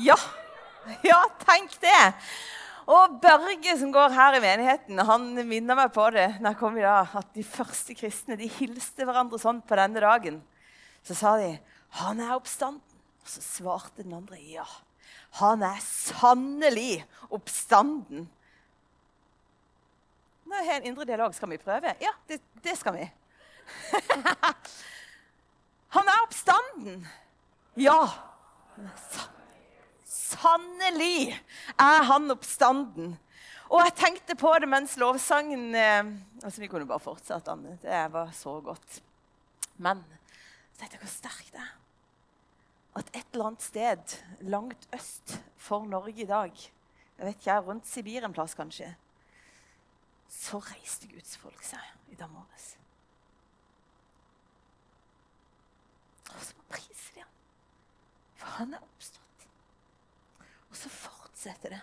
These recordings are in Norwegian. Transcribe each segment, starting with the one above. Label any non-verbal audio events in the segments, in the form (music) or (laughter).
Ja. ja, tenk det. Og Børge, som går her i menigheten, han minner meg på det når jeg kom i dag, at de første kristne de hilste hverandre sånn på denne dagen. Så sa de 'Han er oppstanden'. Og så svarte den andre 'Ja, han er sannelig oppstanden'. Nå har jeg en indre dialog. Skal vi prøve? Ja, det, det skal vi. (laughs) han er oppstanden. Ja. Han Sannelig er han oppstanden. Og jeg tenkte på det mens lovsangen eh, altså Vi kunne bare fortsatt, Anne. Det var så godt. Men så tenkte hvor sterkt det er. At et eller annet sted langt øst for Norge i dag, jeg vet ikke, rundt Sibir en plass kanskje, så reiste Guds folk seg i dag morges. Og så priser de ham. For han er oppstått. Så fortsetter det.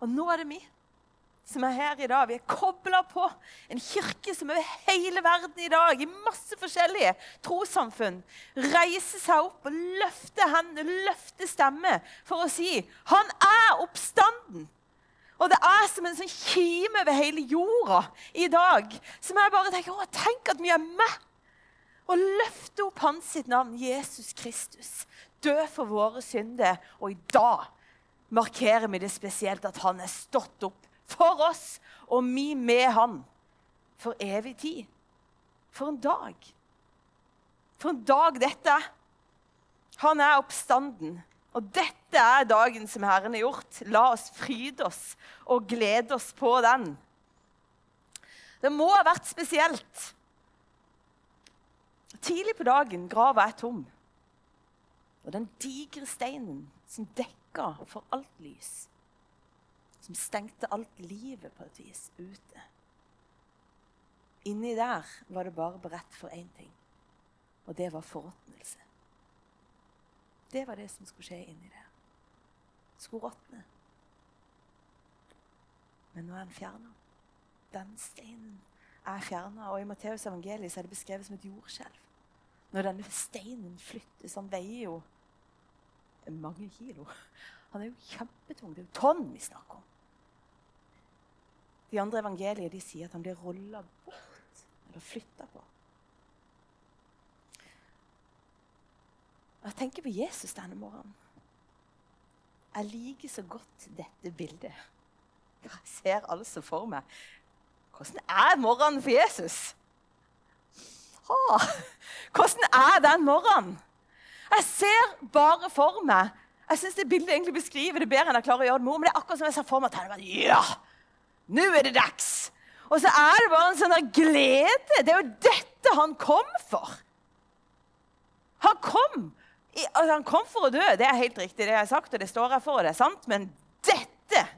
Og nå er det vi som er her i dag. Vi er kobla på en kirke som over hele verden i dag, i masse forskjellige trossamfunn, reiser seg opp og løfter hendene, løfter stemme for å si han er oppstanden. Og det er som en sånn kime over hele jorda i dag. Som jeg bare tenker å, Tenk at vi er med! Og løfter opp hans sitt navn, Jesus Kristus. Død for våre synder. Og i dag markerer vi det spesielt at han er stått opp for oss, og vi med han for evig tid. For en dag. For en dag dette. Han er oppstanden. Og dette er dagen som Herren har gjort. La oss fryde oss og glede oss på den. Det må ha vært spesielt. Tidlig på dagen grava er tom. Og den digre steinen som dekka for alt lys, som stengte alt livet på et vis ute. Inni der var det bare beredt for én ting, og det var forråtnelse. Det var det som skulle skje inni der. Skulle råtne. Men nå er den fjerna. Den steinen er fjerna. Og i Matteus evangeliet er det beskrevet som et jordskjelv. Når denne steinen flyttes Han veier jo mange kilo. Han er jo kjempetung. Det er jo tonn vi snakker om. De andre evangeliene sier at han blir rolla bort eller flytta på. Jeg tenker på Jesus denne morgenen. Jeg liker så godt dette bildet. Jeg ser altså for meg Hvordan er morgenen for Jesus? Ah, hvordan er den morgenen? Jeg ser bare for meg Jeg syns det bildet egentlig beskriver det bedre enn jeg klarer å gjøre det. Men det er akkurat som jeg ser for meg at ja, nå er det dags! Og så er det bare en sånn glede. Det er jo dette han kom for. Han kom altså, han kom for å dø, det er helt riktig, det jeg har sagt, og det står jeg for, og det er sant. Men dette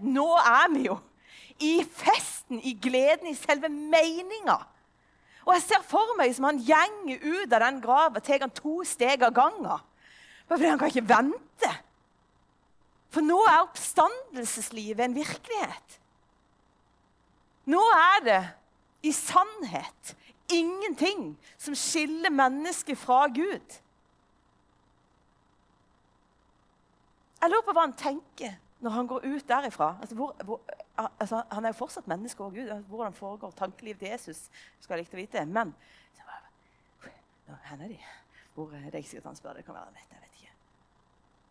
Nå er vi jo i festen, i gleden, i selve meninga. Og jeg ser for meg som han gjenger ut av den grava, tar han to steg av gangen. Bare fordi han kan ikke vente. For nå er oppstandelseslivet en virkelighet. Nå er det i sannhet ingenting som skiller mennesket fra Gud. Jeg lurer på hva han tenker når han går ut derifra. Altså, hvor, hvor, altså, han er jo fortsatt menneske og Gud. Hvordan foregår tankelivet til Jesus? skal jeg like å vite. Men nå, Hvor er de? Hvor, det er ikke sikkert han spør. Det kan være han vet, jeg vet ikke.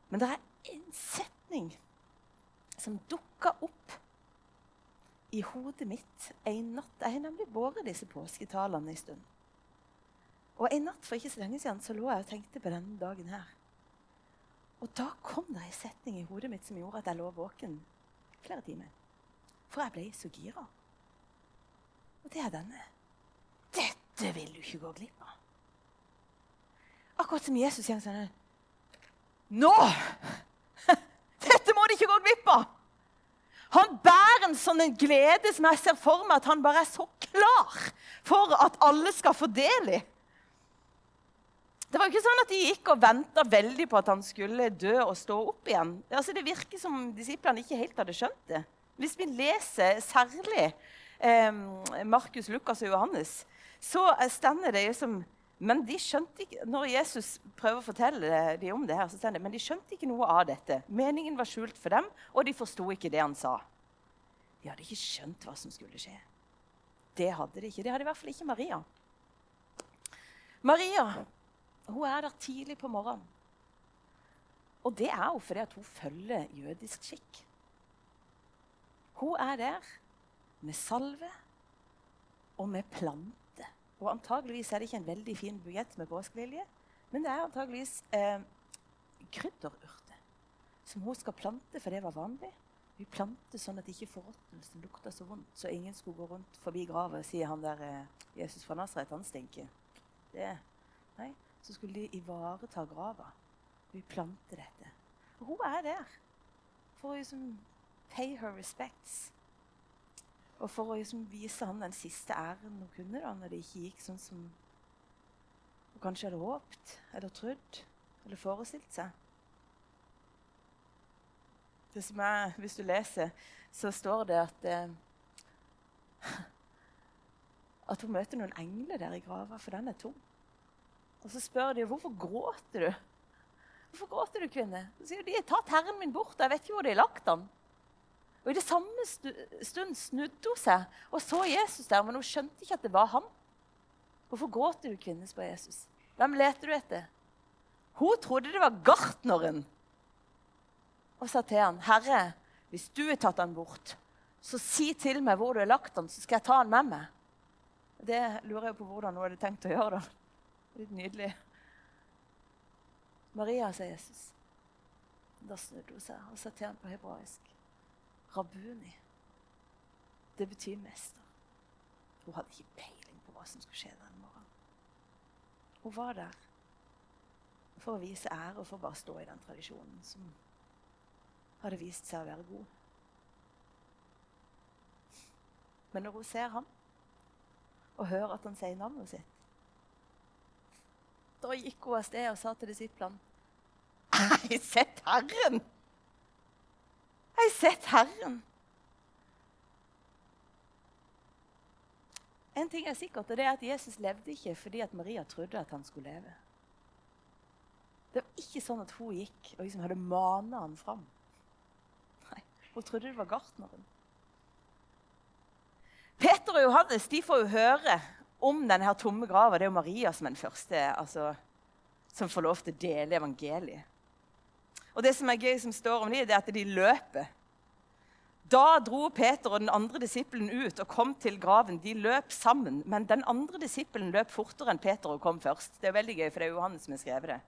Men det er en setning som dukker opp i hodet mitt en natt. Jeg har nemlig båret disse påsketalene en stund. Og En natt for ikke så lenge siden så lå jeg og tenkte på denne dagen her. Og da kom det en setning i hodet mitt som gjorde at jeg lå våken flere timer. For jeg ble så gira. Og det er denne. Dette vil du ikke gå glipp av. Akkurat som Jesus sier sånn Nå! (laughs) Dette må du ikke gå glipp av! Han bærer en sånn en glede som jeg ser for meg at han bare er så klar for at alle skal få del i. Det var jo ikke sånn at De gikk og venta veldig på at han skulle dø og stå opp igjen. Altså, det virker som disiplene ikke helt hadde skjønt det. Hvis vi leser særlig eh, Markus, Lukas og Johannes, så stender det som Men de skjønte ikke, når Jesus prøver å fortelle dem om det, her, så stender det, men de skjønte ikke noe av dette. Meningen var skjult for dem, og de forsto ikke det han sa. De hadde ikke skjønt hva som skulle skje. Det hadde de ikke. Det hadde i hvert fall ikke Maria. Maria hun er der tidlig på morgenen. Og det er hun fordi hun følger jødisk skikk. Hun er der med salve og med plante. Og antageligvis er det ikke en veldig fin bukett med påskelilje, men det er antageligvis eh, krydderurter som hun skal plante, for det var vanlig. Vi planter sånn at ikke forråtnelsen lukta så vondt, så ingen skulle gå rundt forbi grava og si han der eh, Jesus fra Nasaret, han stinker. Det, nei, så skulle de ivareta grava. Vi planter dette. Og hun er der for å liksom pay her respects. Og for å liksom vise han den siste æren hun kunne da, når det ikke gikk sånn som hun kanskje hadde håpt eller trodd eller forestilt seg. Det som er, Hvis du leser, så står det at eh, at hun møter noen engler der i grava, for den er tom. Og Så spør de hvorfor gråter du. Hvorfor gråter du, kvinne? Så sier de har tatt Herren min bort. og Jeg vet ikke hvor de har lagt han. Og I det samme stund snudde hun seg og så Jesus der, men hun skjønte ikke at det var han. Hvorfor gråter du, kvinne? spør Jesus. Hvem leter du etter? Hun trodde det var gartneren og sa til han, 'Herre, hvis du har tatt han bort, så si til meg hvor du har lagt han, så skal jeg ta han med meg.' Det lurer jeg på hvordan hun hadde tenkt å gjøre. da. Litt nydelig. Maria, sa Jesus. Da snudde hun seg og sa til han på hebraisk. Rabuni. Det betyr mester. Hun hadde ikke peiling på hva som skulle skje den morgenen. Hun var der for å vise ære og for å bare stå i den tradisjonen som hadde vist seg å være god. Men når hun ser ham og hører at han sier navnet sitt Da gikk hun av sted og sa til disiplene (laughs) Hei, sett Herren! Jeg sett Herren. En ting er sikkert, og det er at Jesus levde ikke fordi at Maria trodde at han skulle leve. Det var ikke sånn at hun gikk og liksom hadde mana han fram. Nei, Hun trodde det var gartneren. Peter og Johannes de får jo høre om denne tomme grava. Det er jo Maria som er den første altså, som får lov til å dele evangeliet. Og det som er gøy som står om dem, det er at de løper. Da dro Peter og den andre disippelen ut og kom til graven. De løp sammen, men den andre disippelen løp fortere enn Peter og kom først. Det er veldig gøy, for det er jo han som har skrevet det.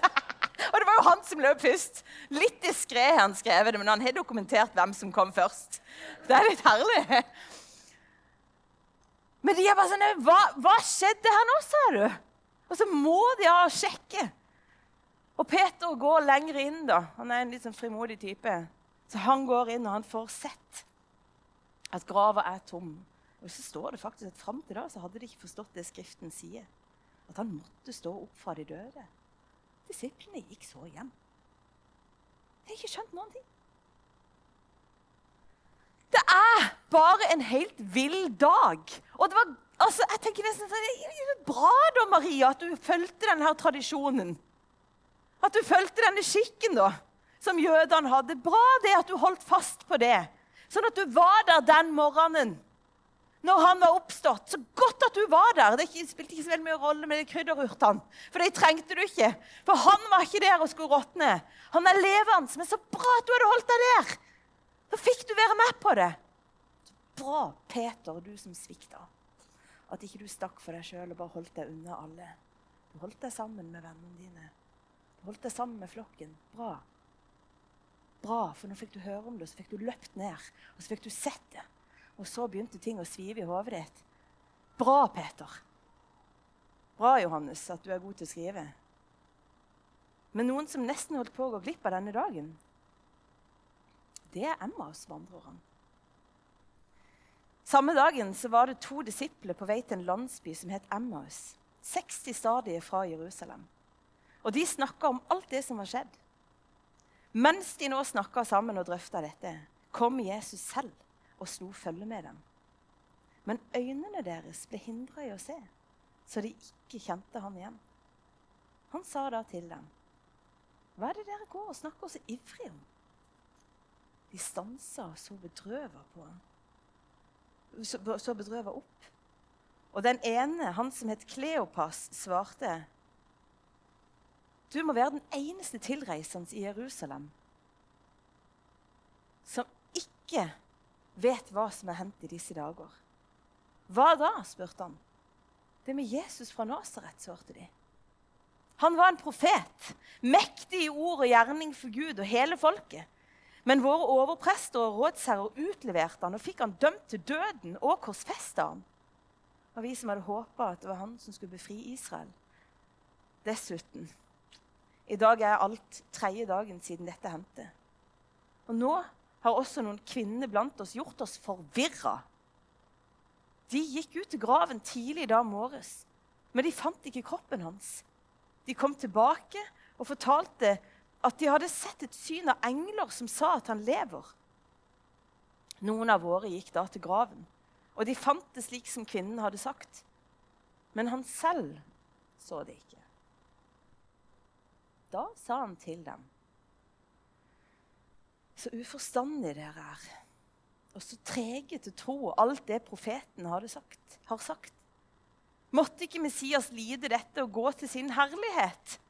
(laughs) og det var jo han som løp først. Litt diskré har han skrevet det, men han har dokumentert hvem som kom først. Det er litt herlig. Men de er bare sånn hva, hva skjedde her nå, sa du? Og så må de ha sjekke. Og Peter går lenger inn. da. Han er en litt sånn frimodig type. Så han går inn, og han får sett at grava er tom. Og så står det faktisk at Fram til da så hadde de ikke forstått det Skriften sier. At han måtte stå opp fra de døde. Disiplene gikk så hjem. De har ikke skjønt noen ting. Det er bare en helt vill dag. Og det var, altså, jeg tenker nesten sånn, Bra da, Maria, at du fulgte denne tradisjonen. At du fulgte denne skikken da, som jødene hadde. Bra det at du holdt fast på det. Sånn at du var der den morgenen når han var oppstått. Så godt at du var der. Det spilte ikke så veldig mye rolle med de krydderurtene. For de trengte du ikke. For han var ikke der og skulle råtne. Han er levende. Men så bra at du hadde holdt deg der. Da fikk du være med på det. Så bra, Peter, du som svikta. At ikke du stakk for deg sjøl og bare holdt deg unna alle. Du holdt deg sammen med vennene dine. Holdt deg sammen med flokken. Bra. Bra, for nå fikk du høre om det, og så fikk du løpt ned, og så fikk du sett det. Og så begynte ting å svive i hodet ditt. Bra, Peter. Bra, Johannes, at du er god til å skrive. Men noen som nesten holdt på å gå glipp av denne dagen, det er Emmaus-vandrerne. Samme dagen var det to disipler på vei til en landsby som het Emmaus. 60 stadier fra Jerusalem. Og de snakka om alt det som var skjedd. Mens de nå snakka sammen og drøfta dette, kom Jesus selv og slo følge med dem. Men øynene deres ble hindra i å se, så de ikke kjente ham igjen. Han sa da til dem, 'Hva er det dere går og snakker så ivrig om?' De stansa og så bedrøva på ham. Så bedrøva opp. Og den ene, han som het Kleopas, svarte, 'Du må være den eneste tilreisende i Jerusalem som ikke vet hva som er hendt i disse dager.' Hva da? spurte han. Det med Jesus fra Nasaret, svarte de. Han var en profet, mektig i ord og gjerning for Gud og hele folket. Men våre overprester og rådsherrer utleverte han og fikk han dømt til døden og korsfesta han. Og vi som hadde håpa at det var han som skulle befri Israel. Dessuten I dag er alt tredje dagen siden dette hendte. Og nå har også noen kvinner blant oss gjort oss forvirra. De gikk ut til graven tidlig da morges, men de fant ikke kroppen hans. De kom tilbake og fortalte at de hadde sett et syn av engler som sa at han lever. Noen av våre gikk da til graven, og de fant det slik som kvinnen hadde sagt. Men han selv så det ikke. Da sa han til dem.: Så uforstandige dere er, og så trege til tro alt det profeten sagt, har sagt. Måtte ikke Messias lide dette og gå til sin herlighet?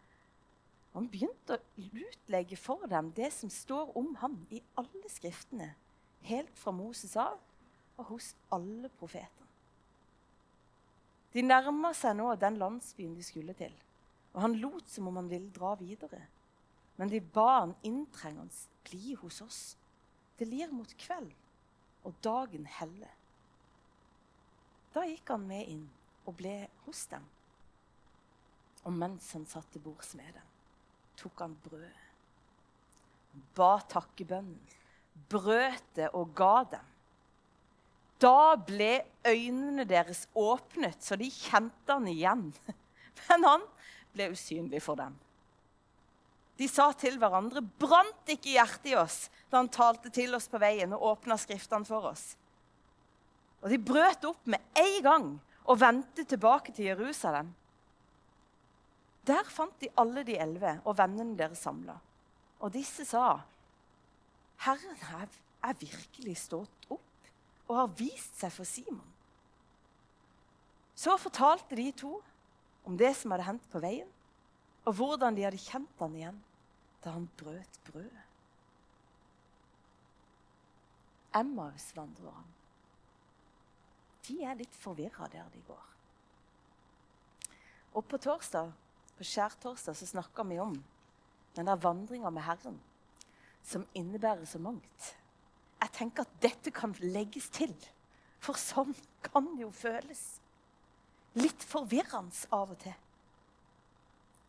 Han begynte å utlegge for dem det som står om ham i alle skriftene, helt fra Moses av og hos alle profeter. De nærma seg nå den landsbyen de skulle til, og han lot som om han ville dra videre. Men de ba han inntrengende bli hos oss. Det lir mot kveld, og dagen heller. Da gikk han med inn og ble hos dem. Og mens han satt til bords med dem, tok han brødet. Han ba takkebønnen, brøt det og ga dem. Da ble øynene deres åpnet, så de kjente han igjen. (laughs) Men han ble usynlig for dem. De sa til hverandre, 'Brant ikke hjertet i oss' da han talte til oss på veien og åpna Skriftene for oss? Og de brøt opp med en gang og vendte tilbake til Jerusalem. Der fant de alle de elleve og vennene deres samla. Og disse sa, 'Herren er, er virkelig stått opp og har vist seg for Simon.' Så fortalte de to om det som hadde hendt på veien, og hvordan de hadde kjent han igjen da han brøt brødet. Emmaus-vandrerne de er litt forvirra der de går. Og på torsdag, på skjærtorsdag så snakka vi om den der vandringa med Herren, som innebærer så mangt. Jeg tenker at dette kan legges til, for sånn kan det jo føles. Litt forvirrende av og til.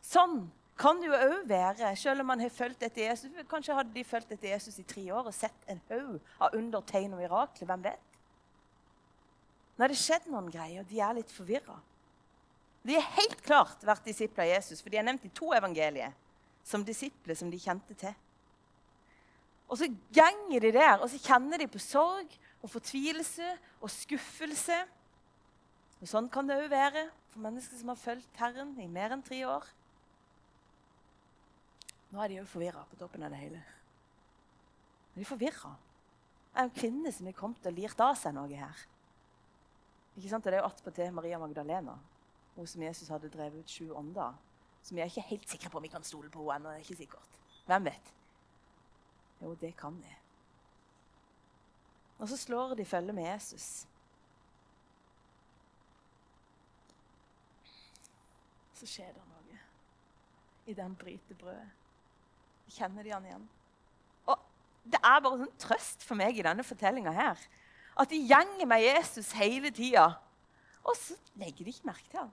Sånn kan det jo òg være, selv om man har fulgt etter Jesus. Kanskje hadde de fulgt etter Jesus i tre år og sett en haug av undertegn og mirakler. Hvem vet? Nå har det skjedd noen greier, og de er litt forvirra. De har helt klart vært disipler av Jesus, for de er nevnt i to evangelier som disipler som de kjente til. Og så ganger de der, og så kjenner de på sorg og fortvilelse og skuffelse. Og Sånn kan det òg være for mennesker som har fulgt Herren i mer enn tre år. Nå er de òg forvirra på toppen av det hele. De er forvirra. Det er en kvinne som er kommet og lirt av seg noe her. Ikke sant? Det er jo attpåtil Maria Magdalena, hun som Jesus hadde drevet ut sju ånder. Som jeg er ikke helt sikre på om vi kan stole på henne ennå. Ikke sikkert. Hvem vet? Jo, det kan vi. Og så slår de følge med Jesus. Så skjer det noe i den bryter brødet. Kjenner de han igjen? Og Det er bare sånn trøst for meg i denne fortellinga her at de gjenger med Jesus hele tida. Og så legger de ikke merke til ham.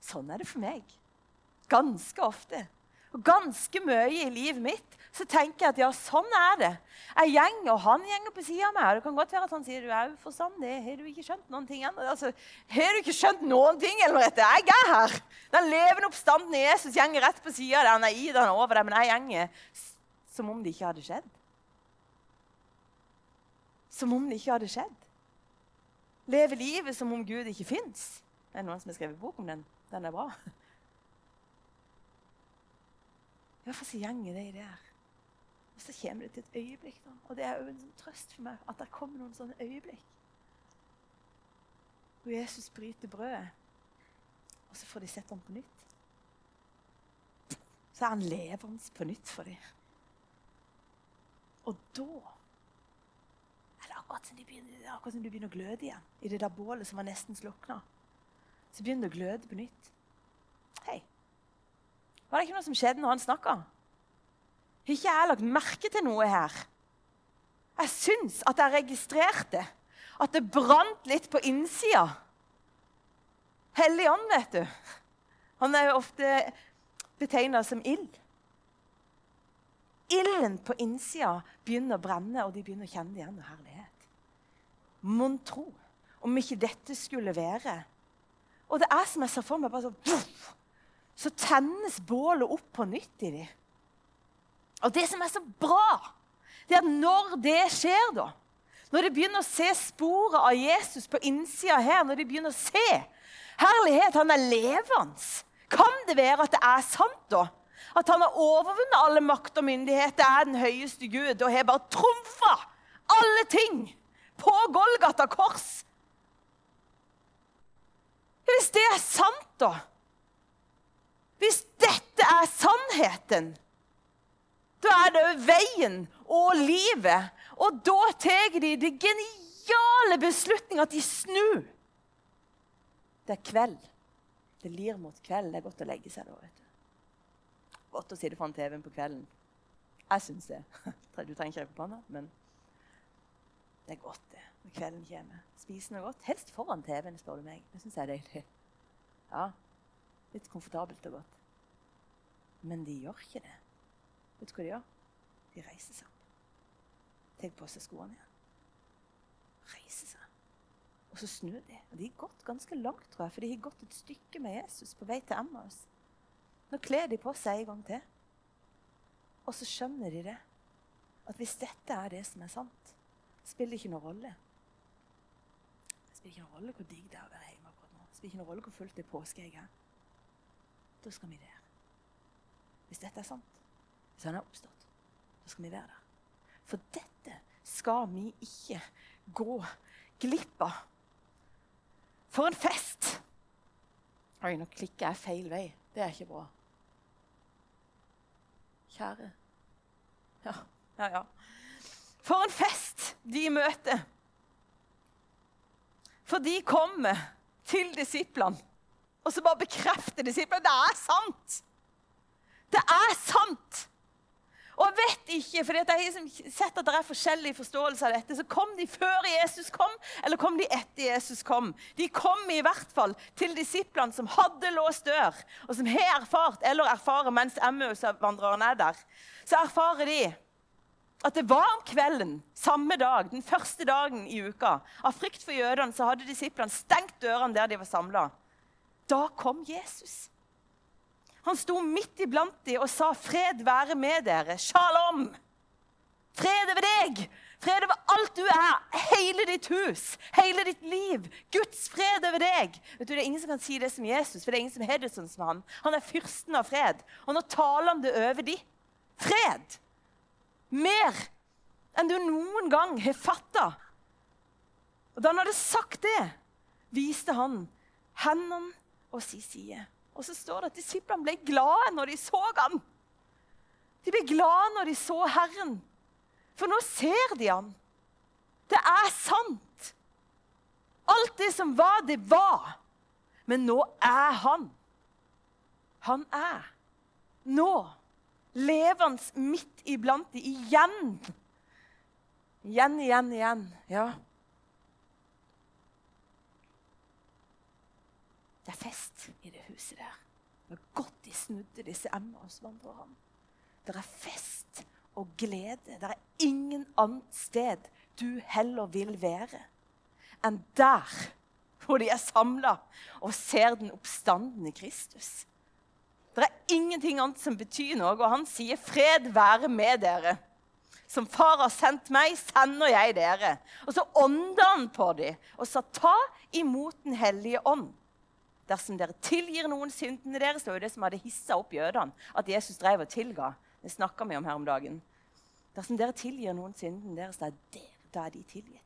Sånn er det for meg. Ganske ofte. Og ganske mye i livet mitt så tenker jeg at ja, sånn er det. Jeg gjenger, og han gjenger på sida av meg. Det kan godt være at han sier du er uforstandig. Har du ikke skjønt noen ting ennå? Altså, har du ikke skjønt noen ting? eller rett? Jeg er her! Den levende oppstanden i Jesus gjenger rett på sida deg. Han er i han er over deg, men jeg gjenger som om det ikke hadde skjedd som om det ikke hadde skjedd. Leve livet som om Gud ikke fins. Er noen som har skrevet bok om den? Den er bra. Hvorfor så gjenger de der? Og så kommer det til et øyeblikk, da. og det er jo en sånn trøst for meg at det kommer noen sånne øyeblikk. Hvor Jesus bryter brødet, og så får de sett ham på nytt. Så er han levende på nytt for dem. Og da er det akkurat som de begynner, akkurat som de begynner å gløde igjen. I det der bålet som var nesten slukna. Så begynner det å gløde på nytt. Hei. Var det ikke noe som skjedde når han snakka? Har ikke jeg lagt merke til noe her? Jeg syns at jeg registrerte at det brant litt på innsida. Hellig ånd, vet du. Han er jo ofte betegna som ild. Ilden på innsida begynner å brenne, og de begynner å kjenne igjen herlighet. Mon tro om ikke dette skulle være Og det er som jeg ser for meg, bare så, så tennes bålet opp på nytt i dem. Og det som er så bra, det er at når det skjer, da Når de begynner å se sporet av Jesus på innsida her, når de begynner å se herlighet, han er levende, kan det være at det er sant, da? At han har overvunnet alle makt og myndigheter, er den høyeste Gud og har bare trumfa alle ting på Golgata kors? Hvis det er sant, da Hvis dette er sannheten da er det veien og livet. Og da tar de det geniale beslutninga at de snur. Det er kveld. Det lir mot kveld. Det er godt å legge seg da. vet du. Godt å sitte foran TV-en på kvelden. Jeg syns det. (laughs) Du trenger ikke repe panna, men det er godt det, når kvelden kommer. Spise noe godt. Helst foran TV-en, spør du meg. Det syns jeg er deilig. Ja, Litt komfortabelt og godt. Men de gjør ikke det. Vet du hva de gjør? De reiser seg opp. Tar på seg skoene igjen. Reiser seg. Og så snur de. Og de har gått ganske langt, tror jeg, for de har gått et stykke med Jesus på vei til Emmaus. Nå kler de på seg en gang til. Og så skjønner de det. At hvis dette er det som er sant, spiller det ikke noen rolle. Det spiller ikke noen rolle hvor digg det er å være hjemme akkurat nå. Det spiller ikke noen rolle hvor fullt det er påske jeg er. Da skal vi der. Hvis dette er sant, hvis han er oppstått, da skal vi være der. For dette skal vi ikke gå glipp av. For en fest! Oi, nå klikker jeg feil vei. Det er ikke bra. Kjære. Ja, ja, ja. For en fest de møter. For de kommer til disiplene, og så bare bekrefter disiplene det er sant. Det er sant! Og jeg vet ikke, for jeg har liksom sett at det er forskjellig forståelse av dette. Så kom de før Jesus kom, eller kom de etter Jesus kom? De kom i hvert fall til disiplene som hadde låst dør, og som har erfart, eller erfarer mens Emmaus-vandreren er der. Så erfarer de at det var om kvelden samme dag, den første dagen i uka. Av frykt for jødene så hadde disiplene stengt dørene der de var samla. Da kom Jesus. Han sto midt iblant dem og sa, 'Fred være med dere. Shalom.' Fred over deg. Fred over alt du er. Hele ditt hus, hele ditt liv. Guds fred over deg. Vet du, Det er ingen som kan si det som Jesus, for det er ingen som har det sånn som han. Han er fyrsten av fred. Og nå taler han det over de. Fred. Mer enn du noen gang har fatta. Og da han hadde sagt det, viste han hendene og si side. Og så står det at disiplene ble glade når de så ham. De ble glade når de så Herren. For nå ser de ham. Det er sant. Alt det som var, det var. Men nå er han. Han er nå levende midt iblant dem igjen. Igjen, igjen, igjen. Ja. Det er fest i det huset der. Det godt de snudde disse Emmaus-vandrerne. Det er fest og glede. Det er ingen annet sted du heller vil være enn der hvor de er samla og ser den oppstandende Kristus. Det er ingenting annet som betyr noe, og han sier 'fred være med dere'. Som far har sendt meg, sender jeg dere. Og så ånda han på dem og sa 'ta imot Den hellige ånd'. Dersom dere tilgir noen syndene deres Det var jo det som hadde hissa opp jødene, at Jesus drev og tilga. Det snakka vi om her om dagen. Dersom dere tilgir noen syndene deres, da er, der, da er de tilgitt.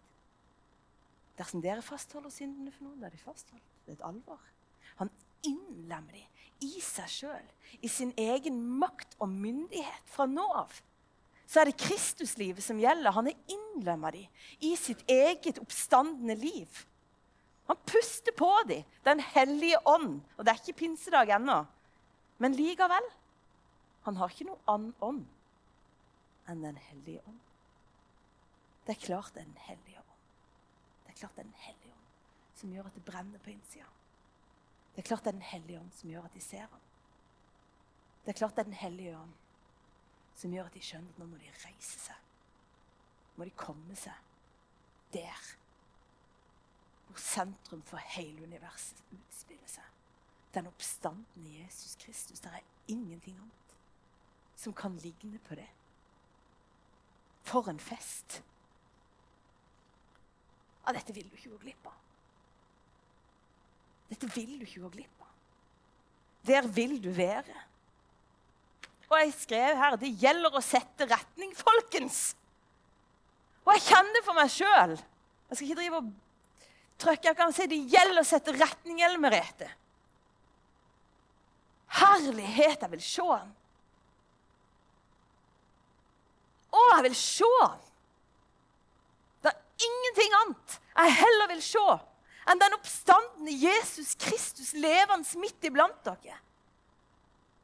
Dersom dere fastholder syndene for noen, da er de fastholdt. Det er et alvor. Han innlemmer dem i seg sjøl, i sin egen makt og myndighet fra nå av. Så er det Kristuslivet som gjelder. Han er innlemma dem i sitt eget oppstandende liv. Han puster på dem, Den hellige ånd. Og det er ikke pinsedag ennå. Men likevel han har ikke noe annen ånd enn Den hellige ånd. Det er klart det er Den hellige ånd. Det er klart det er Den hellige ånd som gjør at det brenner på innsida. Det er klart det er Den hellige ånd som gjør at de ser ham. Det er klart det er Den hellige ånd som gjør at de skjønner at nå må de reise seg. Nå må de komme seg der hvor sentrum for hele universet utspiller seg. Den oppstanden i Jesus Kristus. Det er ingenting annet som kan ligne på det. For en fest! Ja, dette vil du ikke gå glipp av. Dette vil du ikke gå glipp av. Der vil du være. Og jeg skrev her det gjelder å sette retning, folkens. Og jeg kjenner det for meg sjøl. Jeg skal ikke drive og trykke. Jeg kan si det gjelder å sette retning, eller Merete. Herlighet, jeg vil se han. Å, jeg vil se han. Det er ingenting annet jeg heller vil se enn den oppstandende Jesus Kristus levende midt iblant dere.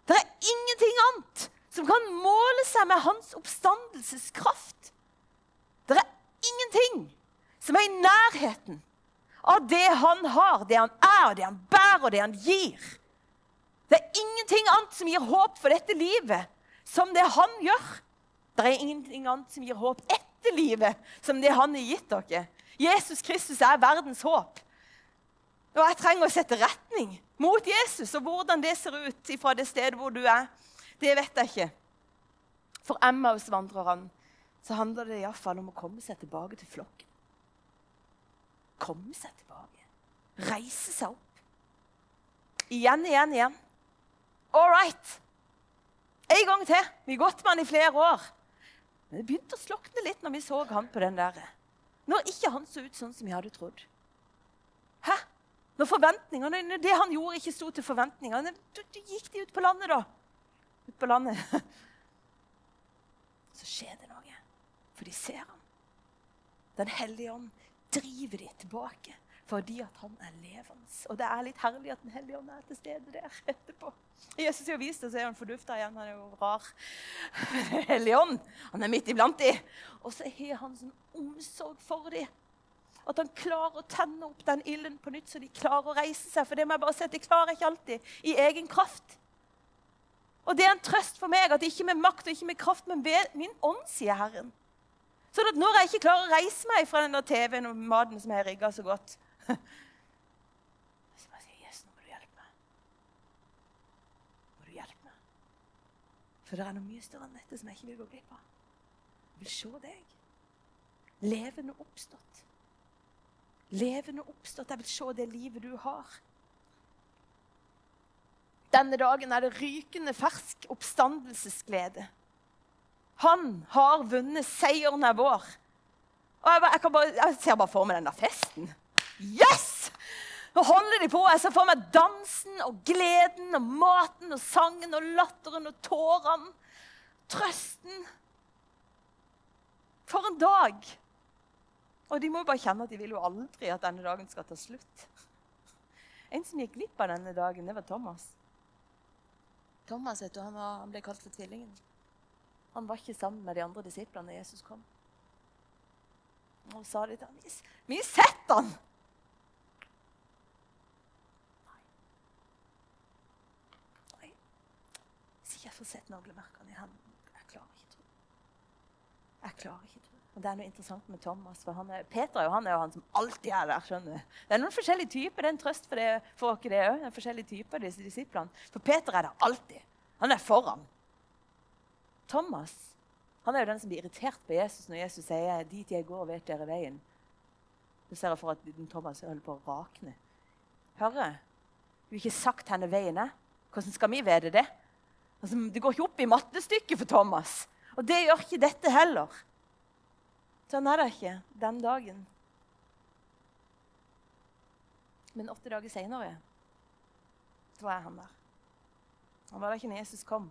Det er ingenting annet som kan måle seg med hans oppstandelseskraft. Det er ingenting som er i nærheten av det han har, det han er, det han bærer, og det han gir. Det er ingenting annet som gir håp for dette livet som det han gjør. Det er ingenting annet som gir håp etter livet, som det han har gitt dere. Jesus Kristus er verdens håp. Og jeg trenger å sette retning mot Jesus. Og hvordan det ser ut fra det stedet hvor du er, det vet jeg ikke. For Emmaus-vandrerne så handler det iallfall om å komme seg tilbake til flokken. Komme seg tilbake. Reise seg opp. Igjen, igjen, igjen. All right. En gang til. Vi har gått med han i flere år. Men det begynte å slokne litt når vi så han på den der. Når ikke han så ut sånn som vi hadde trodd. Hæ? Når forventningene, når det han gjorde, ikke sto til forventningene, da gikk de ut på landet, da. Ut på landet. (laughs) Så skjer det noe, for de ser ham. Den hellige ånd driver de tilbake fordi at han er levende. Og det er litt herlig at Den hellige ånd er til stede der etterpå. Jesus har vist det, så er han fordufta igjen. Han er jo rar. Hellige ånd, han er midt iblant dem. Og så har han sånn omsorg for dem. At han klarer å tenne opp den ilden på nytt, så de klarer å reise seg. For det må jeg bare si, de klarer ikke alltid i egen kraft. Og det er en trøst for meg at ikke med makt og ikke med kraft, men ved min ånd, sier Herren. Sånn at når jeg ikke klarer å reise meg fra den TV-en og maten som jeg rigga så godt (laughs) Så bare sier Jesus, nå må du hjelpe meg. Må du hjelpe meg. For det er noe mye større enn dette som jeg ikke vil gå glipp av. Jeg vil se deg. Levende oppstått. Levende oppstått. Jeg vil se det livet du har. Denne dagen er det rykende fersk oppstandelsesglede. Han har vunnet. Seieren er vår. Og jeg, jeg, bare, jeg ser bare for meg den festen. Yes! Nå holder de på. Jeg ser for meg dansen og gleden og maten og sangen og latteren og tårene. Trøsten. For en dag! Og de må jo bare kjenne at de vil jo aldri at denne dagen skal ta slutt. En som gikk glipp av denne dagen, det var Thomas. Thomas vet du, han, var, han ble kalt for tvillingen. Han var ikke sammen med de andre disiplene da Jesus kom. Og sa de til ham, 'Vi sett han!' får sett naglemerkene i hendene. Jeg klarer ikke tro. Jeg klarer ikke tro. Og det er noe interessant med Thomas. for han er, Peter er jo, han er jo han som alltid er der. skjønner du. Det er noen forskjellige typer. Det er en trøst for, dere, det òg. Forskjellige typer, disse disiplene. For Peter er der alltid. Han er foran. Thomas han er jo den som blir irritert på Jesus når Jesus sier 'dit jeg går, vet dere veien'. Du ser jeg for at Thomas holder på å rakne. Hører Du har ikke sagt henne veien er. Hvordan skal vi vite det? Altså, det går ikke opp i mattestykket for Thomas. Og det gjør ikke dette heller. Sånn er det ikke den dagen. Men åtte dager seinere var han der. Han var der ikke når Jesus kom.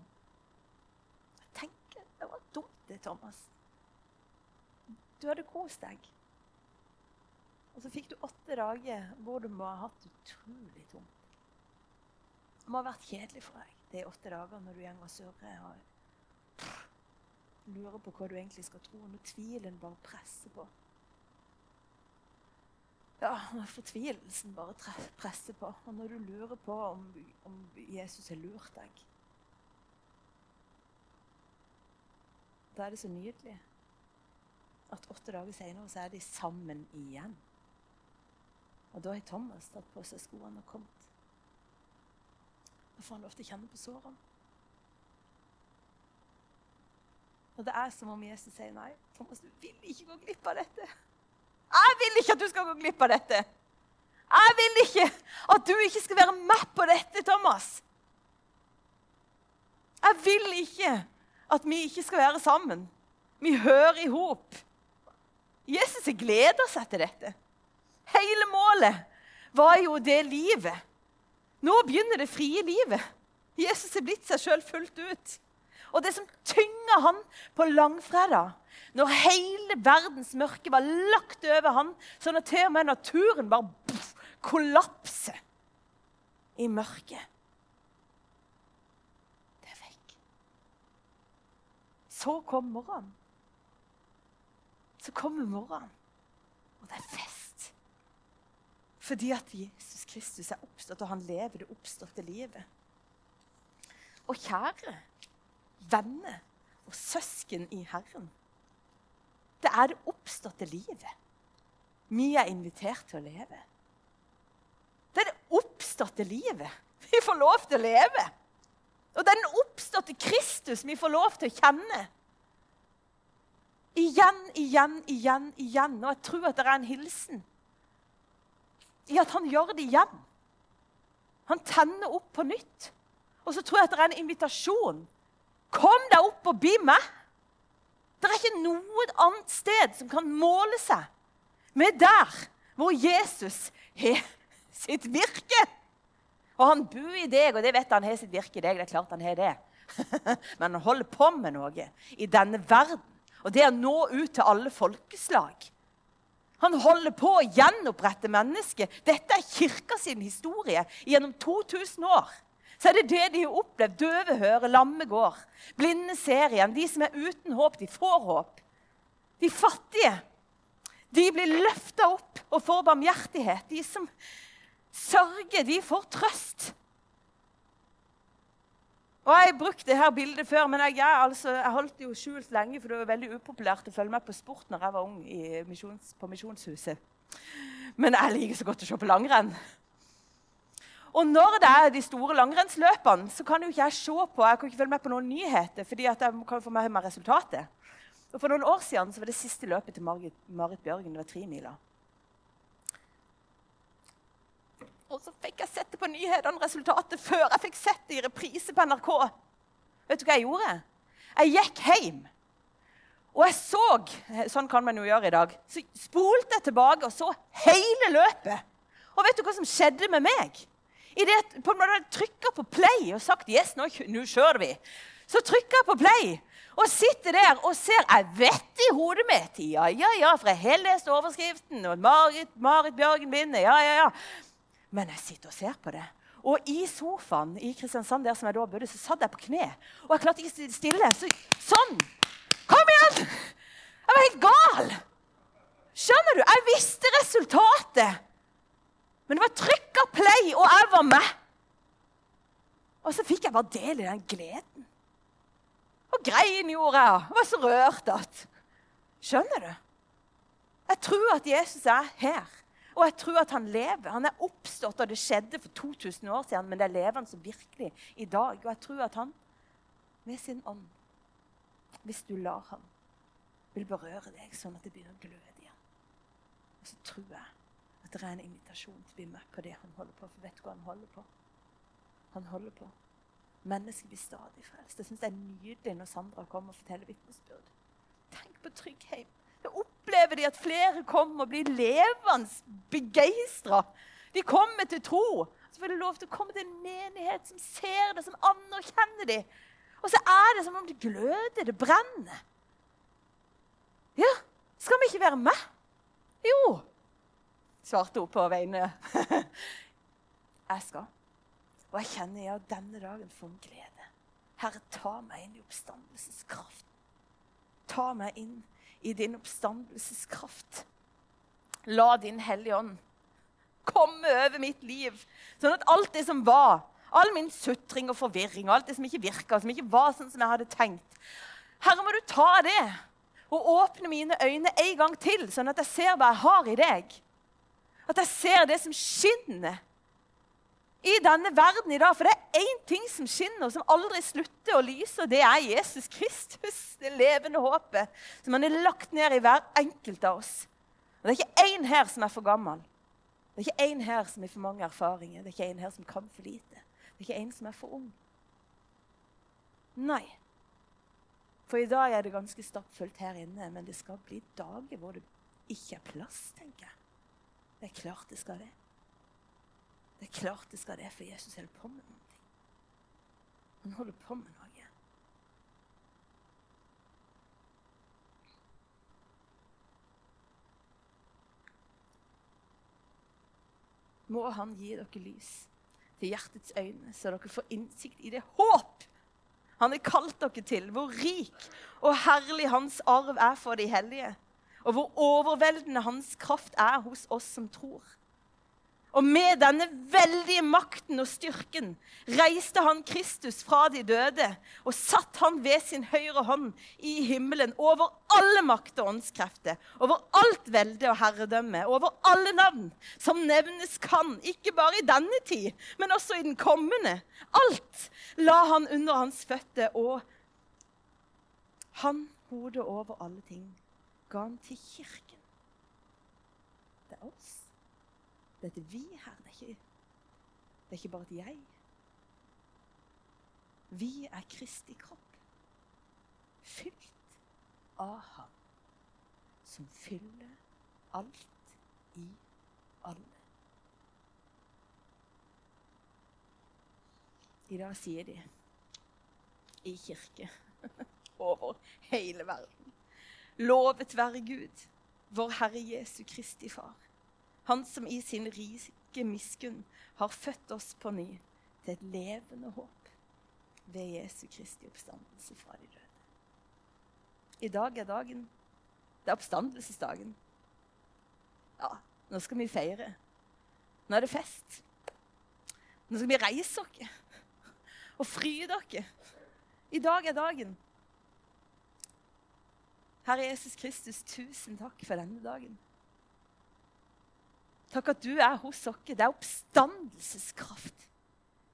Det var dumt, det, Thomas. Du hadde kost deg. Og så fikk du åtte dager hvor du må ha hatt utrolig tungt. Det må ha vært kjedelig for deg de åtte dager når du går og surrer og lurer på hva du egentlig skal tro, når tvilen bare presser på. Ja, når fortvilelsen bare presser på, og når du lurer på om, om Jesus har lurt deg. Da er det så nydelig at åtte dager senere så er de sammen igjen. Og da har Thomas tatt på seg skoene og kommet. Da får han lov til å kjenne på sårene. Og det er som om Jesus sier nei. Thomas, du vil ikke gå glipp av dette. Jeg vil ikke at du skal gå glipp av dette. Jeg vil ikke at du ikke skal være med på dette, Thomas. Jeg vil ikke at vi ikke skal være sammen. Vi hører i hop. Jesus gleder seg til dette. Hele målet var jo det livet. Nå begynner det frie livet. Jesus er blitt seg sjøl fullt ut. Og det som tynger han på langfredag, når hele verdens mørke var lagt over han, sånn at til og med naturen bare kollapser i mørket Det er vekk. Så kom morgenen. Så kommer morgenen, og det er fest. Fordi at Jesus Kristus er oppstått, og han lever det oppståtte livet. Og kjære venner og søsken i Herren. Det er det oppståtte livet vi er invitert til å leve. Det er det oppståtte livet vi får lov til å leve. Og det er den oppståtte Kristus vi får lov til å kjenne. Igjen, igjen, igjen, igjen. Og jeg tror at det er en hilsen i at han gjør det igjen. Han tenner opp på nytt. Og så tror jeg at det er en invitasjon. Kom deg opp og bli med. Det er ikke noe annet sted som kan måle seg med der hvor Jesus har sitt virke. Og han bor i deg, og det vet han har sitt virke i deg. det er klart han har det. (laughs) Men han holder på med noe i denne verden. Og det er å nå ut til alle folkeslag. Han holder på å gjenopprette mennesket. Dette er kirka sin historie gjennom 2000 år. Så er det det de har opplevd. Døve hører, lamme går. Blinde ser igjen. De som er uten håp, de får håp. De fattige de blir løfta opp og får barmhjertighet. De som sørger, de får trøst. Og Jeg har brukt det bildet før, men jeg, jeg, altså, jeg, holdt det jo skjult lenge, for det var veldig upopulært å følge med på sport når jeg var ung missions, på Misjonshuset. Men jeg liker så godt å se på langrenn. Og når det er de store langrennsløpene, så kan jo ikke jeg se på jeg kan ikke følge med på noen nyheter, fordi jeg kan få med meg resultatet. Og For noen år siden så var det siste løpet til Marit, Marit Bjørgen. Det var tremila. Og så fikk jeg sett det på nyhetene resultatet før jeg fikk sett det i reprise på NRK. Vet du hva jeg gjorde? Jeg gikk hjem. Og jeg så Sånn kan man jo gjøre i dag. Så spolte jeg tilbake og så hele løpet. Og vet du hva som skjedde med meg? I det at på jeg trykka på play og sagt yes, nå, nå kjører vi, så trykka jeg på play og sitter der og ser Jeg vet i hodet mitt ja, ja, ja, for jeg har lest overskriften. og Marit, Marit Bjørgen vinner. ja, ja, ja. Men jeg sitter og ser på det. Og i sofaen i Kristiansand der som jeg da bodde, så satt jeg på kne. Og jeg klarte ikke stille. Så, sånn! Kom igjen! Jeg var helt gal! Skjønner du? Jeg visste resultatet. Men det var trykka play, og jeg var med. Og så fikk jeg bare del i den gleden. Og grein gjorde jeg. Jeg var så rørt at Skjønner du? Jeg tror at Jesus er her. Og jeg tror at han lever. Han er oppstått, og det skjedde for 2000 år siden, men det lever han som virkelig i dag. Og jeg tror at han med sin ånd, hvis du lar ham, vil berøre deg sånn at det begynner å gløde igjen. Og så tror jeg at det er en invitasjon til å bli med på det han holder på. For vet du hva han holder på? Han holder på. Mennesket blir stadig frelst. Jeg syns Det er nydelig når Sandra kommer og forteller vitnesbyrd. Tenk på Tryggheim. Da opplever de at flere kommer og blir levende begeistra. De kommer til tro. Så får de lov til å komme til en menighet som ser det, som anerkjenner dem. Og så er det som om det gløder, det brenner. Ja, skal vi ikke være med? Jo, svarte hun på vegne. (laughs) jeg skal. Og jeg kjenner ja, denne dagen for en glede. Herre, ta meg inn i oppstandelseskraften. Ta meg inn i din oppstandelseskraft. La din Hellige Ånd komme over mitt liv, sånn at alt det som var, all min sutring og forvirring, alt det som ikke virka, som ikke var sånn som jeg hadde tenkt Herre, må du ta det og åpne mine øyne en gang til, sånn at jeg ser hva jeg har i deg. At jeg ser det som skinner i denne verden i dag. For det er én ting som skinner, som aldri slutter å lyse, og det er Jesus Kristus. Det levende håpet som han har lagt ned i hver enkelt av oss. Og Det er ikke én her som er for gammel. Det er ikke én her som har for mange erfaringer. Det er ikke én her som kan for lite. Det er ikke én som er for ung. Nei. For i dag er det ganske stappfullt her inne, men det skal bli dager hvor det ikke er plass, tenker jeg. Det er klart det skal det. Det er klart det skal det, for Jesus holder på med noe. Han holder på med noe. Må Han gi dere lys til hjertets øyne, så dere får innsikt i det håp han har kalt dere til. Hvor rik og herlig hans arv er for de hellige. Og hvor overveldende hans kraft er hos oss som tror. Og med denne veldige makten og styrken reiste han Kristus fra de døde og satt han ved sin høyre hånd i himmelen over alle makt og åndskrefter, over alt velde og herredømme, over alle navn som nevnes kan, ikke bare i denne tid, men også i den kommende. Alt la han under hans føtter, og han, hodet over alle ting, ga han til kirken. Det er oss. Det er vi her. Det er ikke, det er ikke bare et jeg. Vi er Kristi kropp, fylt av Ham, som fyller alt i alle. I dag sier de i kirke (laughs) over hele verden Lovet være Gud, vår Herre Jesu Kristi Far han som i sin rike miskunn har født oss på ny til et levende håp ved Jesu Kristi oppstandelse fra de døde. I dag er dagen Det er oppstandelsesdagen. Ja, nå skal vi feire. Nå er det fest. Nå skal vi reise oss og fryde dere. I dag er dagen. Herre Jesus Kristus, tusen takk for denne dagen. Takk at du er hos oss. Det er oppstandelseskraft.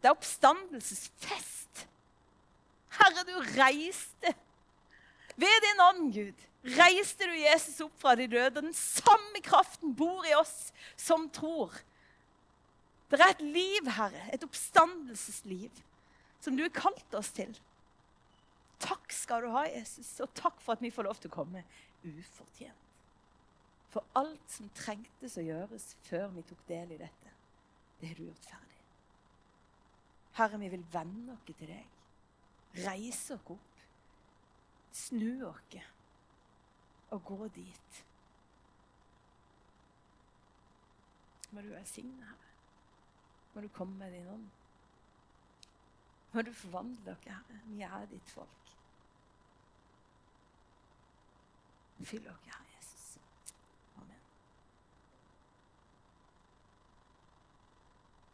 Det er oppstandelsesfest. Herre, du reiste. Ved din ånd, Gud, reiste du Jesus opp fra de døde. Den samme kraften bor i oss som tror. Det er et liv, Herre, et oppstandelsesliv, som du har kalt oss til. Takk skal du ha, Jesus, og takk for at vi får lov til å komme ufortjent. For alt som trengtes å gjøres før vi tok del i dette, det har du gjort ferdig. Herre, vi vil vende oss til deg. Reise oss opp. Snu oss og gå dit. Må du velsigne, Herre. Må du komme med din ånd. Må du forvandle oss, Herre. Vi er ditt folk. Fyll oss, Herre.